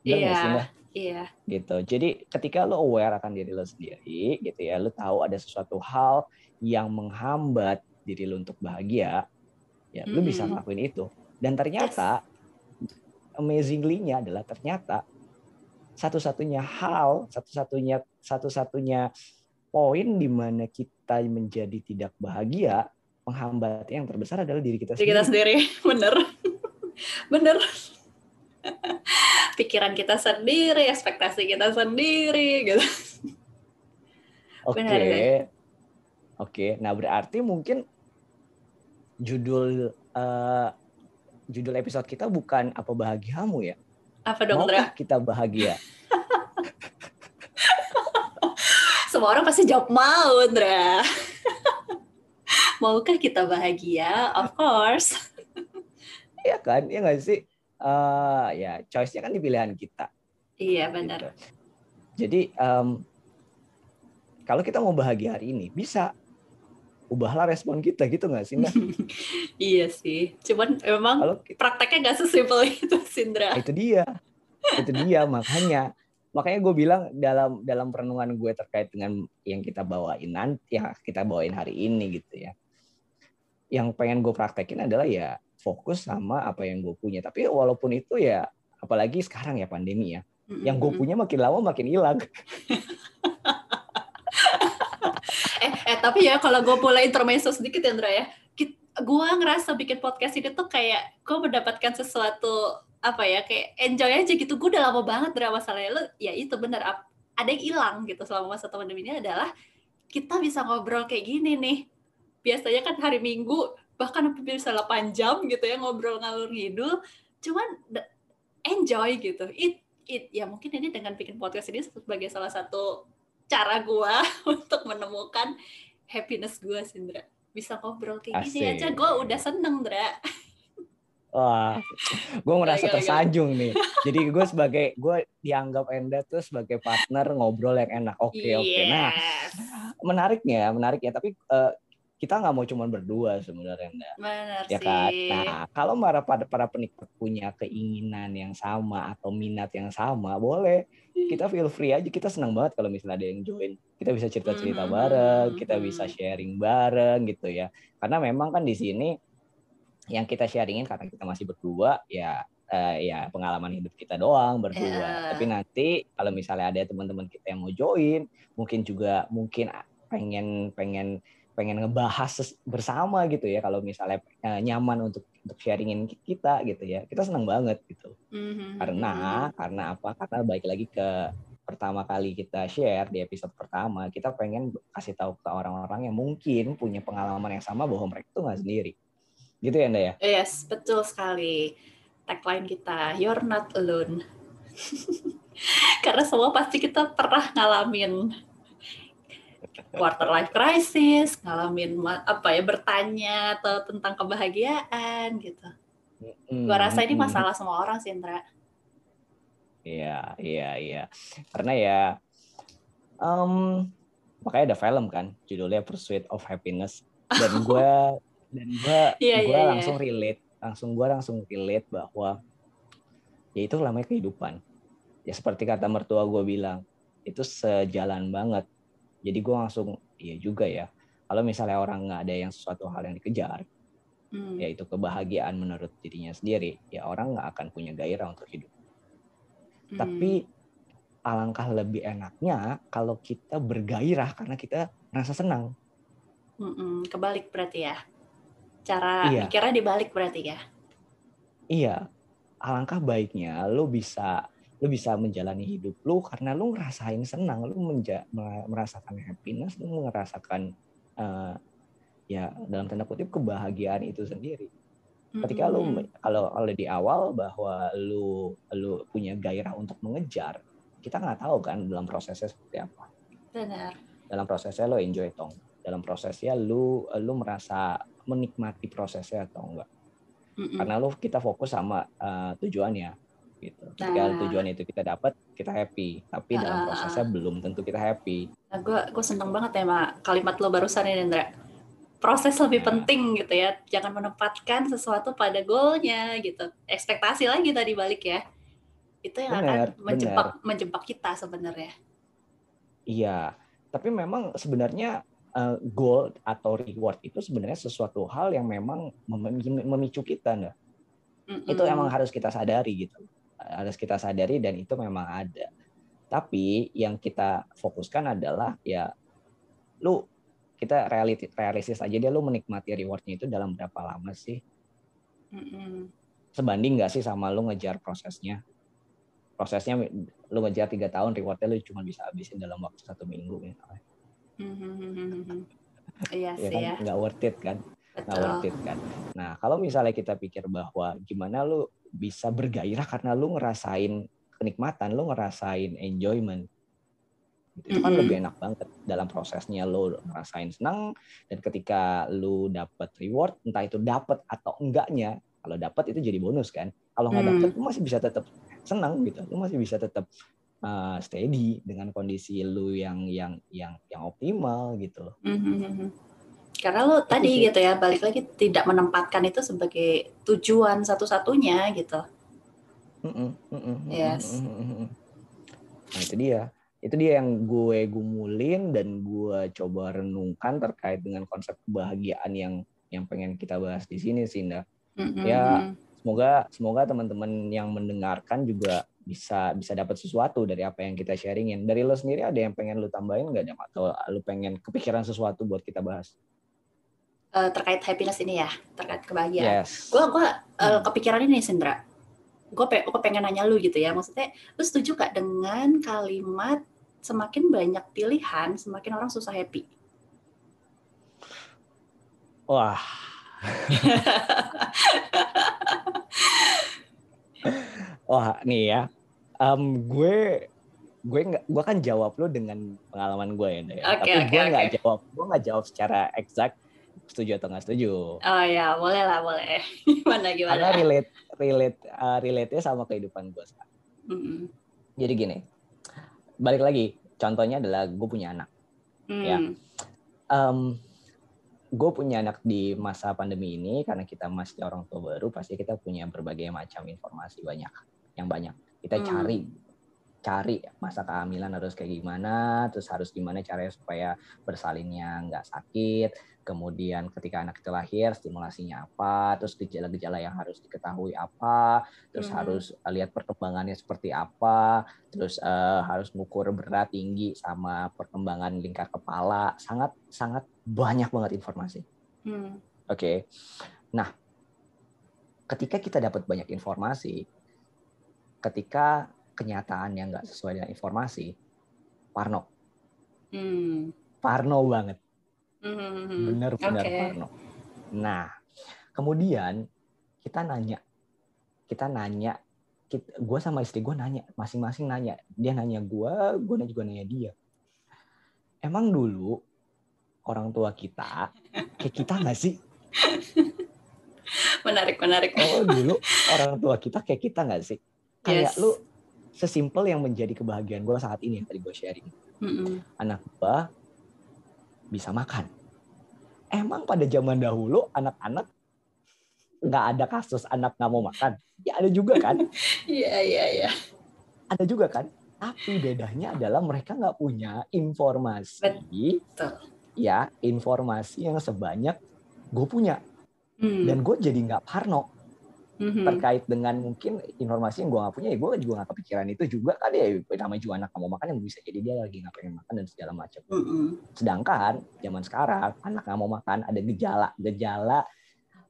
sih, Iya. Mbak? Iya. gitu. Jadi ketika lo aware akan diri lo sendiri, gitu ya, lo tahu ada sesuatu hal yang menghambat diri lo untuk bahagia, ya lo bisa ngelakuin itu. Dan ternyata amazingly-nya adalah ternyata satu-satunya hal, satu-satunya satu-satunya poin di mana kita menjadi tidak bahagia, penghambat yang terbesar adalah diri kita Diri kita sendiri. sendiri, *laughs* bener. bener. Pikiran kita sendiri, ekspektasi kita sendiri, gitu. Oke. Benar. Oke, nah berarti mungkin judul eh, judul episode kita bukan apa bahagiamu ya. Apa dong? Maukah kita bahagia? *laughs* Semua orang pasti jawab mau, Indra. *laughs* Maukah kita bahagia? Of course. *laughs* Iya kan? Iya nggak sih? Eh, ya, choice-nya kan di pilihan kita. Iya, benar. gitu. Jadi em, kalau kita mau bahagia hari ini bisa ubahlah respon kita gitu nggak sih? Mbak? *laughs* Iya sih. Cuman memang Kalau prakteknya nggak sesimpel itu, Sindra. itu dia, itu dia *laughs* makanya makanya gue bilang dalam dalam perenungan gue terkait dengan yang kita bawain nanti ya kita bawain hari ini gitu ya yang pengen gue praktekin adalah ya fokus sama apa yang gue punya tapi walaupun itu ya apalagi sekarang ya pandemi ya yang gue punya makin lama makin hilang *laughs* eh tapi ya kalau gue mulai intermezzo sedikit ya Andra ya. Gue ngerasa bikin podcast ini tuh kayak gue mendapatkan sesuatu apa ya kayak enjoy aja gitu. Gue udah lama banget drama masalahnya. Lo ya itu benar ada yang hilang gitu selama masa pandemi ini adalah kita bisa ngobrol kayak gini nih. Biasanya kan hari minggu bahkan bisa 8 jam gitu ya ngobrol ngalur ngidul. Cuman enjoy gitu. It it ya mungkin ini dengan bikin podcast ini sebagai salah satu cara gue *laughs* untuk menemukan happiness gue Sindra bisa ngobrol kayak Asik. gini aja gue udah seneng Dra Wah, gue merasa tersanjung nih. *laughs* Jadi gue sebagai gue dianggap Enda tuh sebagai partner ngobrol yang enak. Oke okay, oke. Okay. Nah, menariknya, menariknya. Tapi uh, kita nggak mau cuma berdua sebenarnya Enda. Benar ya kan? Nah, kalau para para para penikmat punya keinginan yang sama atau minat yang sama, boleh kita feel free aja. Kita senang banget kalau misalnya ada yang join. Kita bisa cerita-cerita hmm, bareng, kita bisa hmm. sharing bareng gitu ya. Karena memang kan di sini yang kita sharingin karena kita masih berdua ya uh, ya pengalaman hidup kita doang berdua. Yeah. Tapi nanti kalau misalnya ada teman-teman kita yang mau join, mungkin juga mungkin pengen pengen pengen ngebahas bersama gitu ya kalau misalnya uh, nyaman untuk untuk sharingin kita gitu ya kita senang banget gitu mm-hmm. karena karena apa karena baik lagi ke pertama kali kita share di episode pertama kita pengen kasih tahu ke orang-orang yang mungkin punya pengalaman yang sama bahwa mereka tuh nggak sendiri Gitu ya, Anda ya? Yes, betul sekali. Tagline kita, you're not alone. *laughs* Karena semua pasti kita pernah ngalamin quarter life crisis, ngalamin apa ya bertanya atau tentang kebahagiaan gitu. Mm, Gua rasa ini masalah semua orang sih, Indra. Iya, iya, iya. Karena ya um, makanya ada film kan, judulnya Pursuit of Happiness dan *laughs* gue dan gue yeah, gue yeah, langsung yeah. relate langsung gue langsung relate bahwa ya itu namanya kehidupan ya seperti kata mertua gue bilang itu sejalan banget jadi gue langsung iya juga ya kalau misalnya orang nggak ada yang sesuatu hal yang dikejar hmm. yaitu kebahagiaan menurut dirinya sendiri ya orang nggak akan punya gairah untuk hidup hmm. tapi alangkah lebih enaknya kalau kita bergairah karena kita merasa senang Mm-mm, kebalik berarti ya Cara iya. mikirnya dibalik berarti ya? Iya. Alangkah baiknya lo bisa lo bisa menjalani hidup lo karena lo ngerasain senang, lo menja, merasakan happiness, lo merasakan uh, ya dalam tanda kutip kebahagiaan itu sendiri. Ketika lo kalau kalau di awal bahwa lo lo punya gairah untuk mengejar, kita nggak tahu kan dalam prosesnya seperti apa. Benar. Dalam prosesnya lo enjoy tong. Dalam prosesnya lo lo merasa menikmati prosesnya atau enggak. Karena lu kita fokus sama uh, tujuannya gitu. Ketika nah. tujuan itu kita dapat, kita happy. Tapi uh, dalam prosesnya belum tentu kita happy. Nah, gue gue seneng banget ya mak kalimat lo barusan ini, Indra. Proses lebih nah. penting gitu ya. Jangan menempatkan sesuatu pada goalnya gitu. Ekspektasi lagi tadi balik ya. Itu yang bener, akan menjebak bener. menjebak kita sebenarnya. Iya, tapi memang sebenarnya uh, goal atau reward itu sebenarnya sesuatu hal yang memang memicu kita nah. Mm-hmm. Itu emang harus kita sadari gitu. Harus kita sadari dan itu memang ada. Tapi yang kita fokuskan adalah ya lu kita reality realistis aja dia lu menikmati rewardnya itu dalam berapa lama sih? Mm-hmm. Sebanding nggak sih sama lu ngejar prosesnya? Prosesnya lu ngejar tiga tahun, rewardnya lu cuma bisa habisin dalam waktu satu minggu misalnya Iya ya sih kan? ya. Nggak worth it kan? Nggak worth it kan? Nah, kalau misalnya kita pikir bahwa gimana lu bisa bergairah karena lu ngerasain kenikmatan, lu ngerasain enjoyment. Itu kan mm -hmm. lebih enak banget dalam prosesnya lu ngerasain senang dan ketika lu dapat reward, entah itu dapat atau enggaknya, kalau dapat itu jadi bonus kan. Kalau nggak mm. dapat, lu masih bisa tetap senang gitu. Lu masih bisa tetap uh, steady dengan kondisi lu yang yang yang yang optimal gitu loh. Mm-hmm. Karena lu tadi gitu ya balik lagi tidak menempatkan itu sebagai tujuan satu-satunya gitu. Mm-mm, mm-mm, yes. Mm-mm. Nah itu dia. Itu dia yang gue gumulin dan gue coba renungkan terkait dengan konsep kebahagiaan yang yang pengen kita bahas di sini sih, Indah. Mm-mm. Ya, Semoga semoga teman-teman yang mendengarkan juga bisa bisa dapat sesuatu dari apa yang kita sharingin. Dari lo sendiri ada yang pengen lo tambahin nggak? Atau lo pengen kepikiran sesuatu buat kita bahas? Eh, terkait happiness ini ya, terkait kebahagiaan. Yes. Gue gue uh, kepikiran ini Sindra. Gue pe pengen nanya lu gitu ya. Maksudnya lu setuju gak dengan kalimat semakin banyak pilihan, semakin orang susah happy? Wah. *laughs* Wah, nih ya. Em, gue gue nggak gue kan jawab lo dengan pengalaman gue ya. Oke, Tapi oke, gue nggak oke. jawab, gue nggak jawab secara exact setuju atau nggak setuju. Oh ya, boleh lah, boleh. *laughs* Gimana Karena gimana? relate relate uh, relate-nya sama kehidupan gue sekarang. Mm-mm. Jadi gini, balik lagi. Contohnya adalah gue punya anak. Hmm. Ya. Em, gue punya anak di masa pandemi ini karena kita masih orang tua baru pasti kita punya berbagai macam informasi banyak yang banyak kita Hmm. cari cari masa kehamilan harus kayak gimana terus harus gimana caranya supaya bersalinnya nggak sakit kemudian ketika anak itu lahir stimulasinya apa terus gejala-gejala yang harus diketahui apa terus Hmm. harus lihat perkembangannya seperti apa terus eh, harus mengukur berat tinggi sama perkembangan lingkar kepala sangat sangat banyak banget informasi Hmm. oke nah ketika kita dapat banyak informasi ketika kenyataan yang nggak sesuai dengan informasi Parno Hmm. Parno banget Hmm. benar-benar Oke. Parno nah kemudian kita nanya kita nanya gue sama istri gue nanya masing-masing nanya dia nanya gue gue juga nanya dia emang dulu orang tua kita kayak kita nggak sih *laughs* Menarik, menarik. oh dulu orang tua kita kayak kita nggak sih kayak Yes. lu sesimpel yang menjadi kebahagiaan gue saat ini yang tadi gue sharing Mm-mm. anak gue bisa makan emang pada zaman dahulu anak-anak nggak ada kasus anak nggak mau makan ya ada juga kan *laughs* Iya, iya, iya. ada juga kan tapi bedanya adalah mereka nggak punya informasi Betul. ya informasi yang sebanyak gue punya Hmm. dan gue jadi nggak parno Mhm. terkait dengan mungkin informasi yang gue nggak punya ya gue juga nggak kepikiran itu juga kan ya. Namanya juga anak mau makan yang bisa jadi dia lagi nggak pengen makan dan segala macam. Mm-mm. sedangkan zaman sekarang anak nggak mau makan ada gejala gejala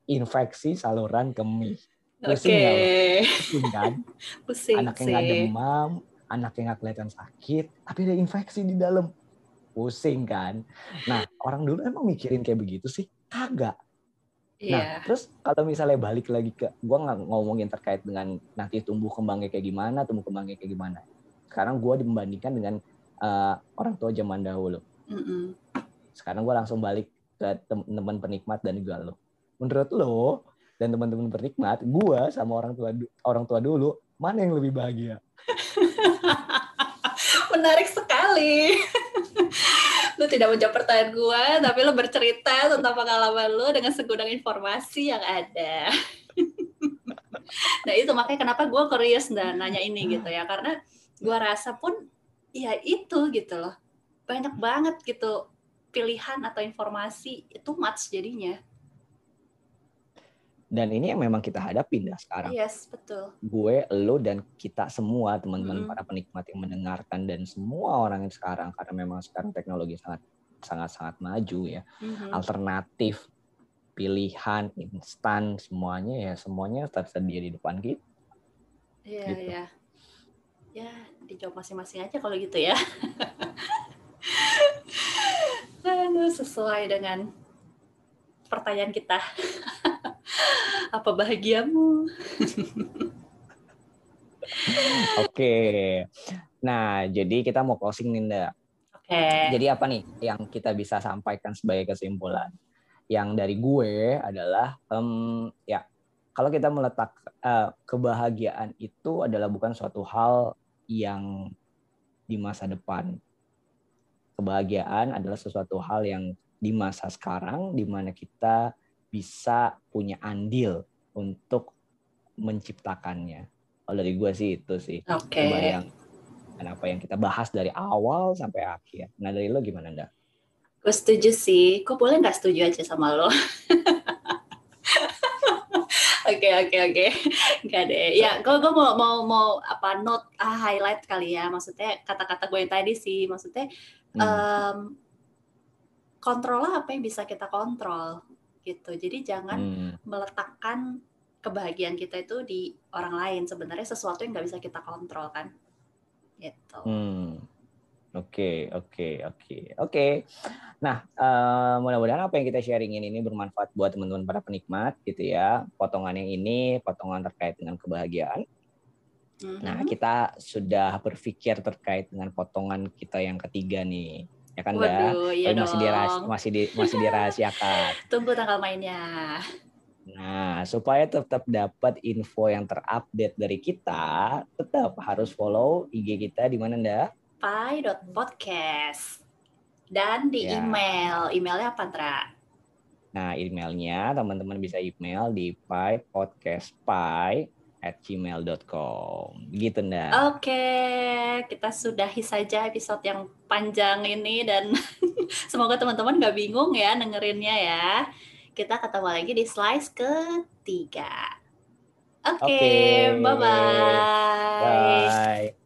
infeksi saluran kemih. Pusing nggak lo? pusing kan? *laughs* Pusing anak yang nggak demam anak yang nggak kelihatan sakit tapi ada infeksi di dalam. Pusing kan? Nah orang dulu emang mikirin kayak begitu sih? Kagak Iya. Nah, terus kalau misalnya balik lagi ke, gua nggak ngomongin terkait dengan nanti tumbuh kembangnya kayak gimana, tumbuh kembangnya kayak gimana. Sekarang gua dibandingkan dengan eh, orang tua zaman dahulu. Mm-mm. Sekarang gua langsung balik ke teman-teman penikmat dan juga lo. Menurut lo dan teman-teman penikmat, gua sama orang tua orang tua dulu mana yang lebih bahagia? *laughs* Menarik sekali. Lu tidak menjawab pertanyaan gua, tapi lu bercerita tentang pengalaman lu dengan segudang informasi yang ada. *laughs* nah itu makanya kenapa gua curious dan nanya ini gitu ya, karena gua rasa pun ya itu gitu loh, banyak banget gitu pilihan atau informasi itu much jadinya. Dan ini yang memang kita hadapin dah sekarang. Yes betul. Gue, lo, dan kita semua teman-teman Mm-mm. para penikmat yang mendengarkan dan semua orang yang sekarang karena memang sekarang teknologi sangat sangat sangat maju ya. Mhm. alternatif pilihan instan semuanya ya semuanya tersedia di depan kita Iya gitu. iya. Ya dijawab masing-masing aja kalau gitu ya. *laughs* Aduh, sesuai dengan pertanyaan kita. Apa bahagiamu? *laughs* oke nah jadi kita mau closing nih Nda. Oke. jadi apa nih yang kita bisa sampaikan sebagai kesimpulan yang dari gue adalah em, ya kalau kita meletak eh, kebahagiaan itu adalah bukan suatu hal yang di masa depan kebahagiaan adalah sesuatu hal yang di masa sekarang di mana kita bisa punya andil untuk menciptakannya. Kalau dari gue sih itu sih. Oke. Kebayang. dengan apa yang kita bahas dari awal sampai akhir. Nah dari lo gimana Nda? Gue setuju sih. Kok boleh nggak setuju aja sama lo? *laughs* Oke oke oke, nggak deh. Ya, gue gue mau mau mau apa note ah, highlight kali ya. Maksudnya kata-kata gue yang tadi sih. Maksudnya Hmm. em, kontrollah apa yang bisa kita kontrol gitu. Jadi jangan Hmm. meletakkan kebahagiaan kita itu di orang lain. Sebenarnya sesuatu yang nggak bisa kita kontrol kan. Gitu. Hmm. Oke, oke, oke, oke. Nah, eh, mudah-mudahan apa yang kita sharingin ini bermanfaat buat teman-teman para penikmat gitu ya. Potongan yang ini, potongan terkait dengan kebahagiaan. Nah, Mhm. kita sudah berpikir terkait dengan potongan kita yang ketiga nih. Ya kan, Dah? Waduh, iya Tapi masih dong. masih di, masih dirahasiakan. *laughs* Tunggu tanggal mainnya. Nah, supaya tetap dapat info yang terupdate dari kita, tetap harus follow IG kita di mana, Nda? pi.podcast dan di Ya. email emailnya apa Tra? Nah, emailnya teman-teman bisa email di pipodcastpie at gmail.com. Gitu, Nda. Oke kita sudahi saja episode yang panjang ini dan *laughs* semoga teman-teman gak bingung ya dengerinnya ya kita ketemu lagi di slice ketiga oke Oke. bye bye Bye.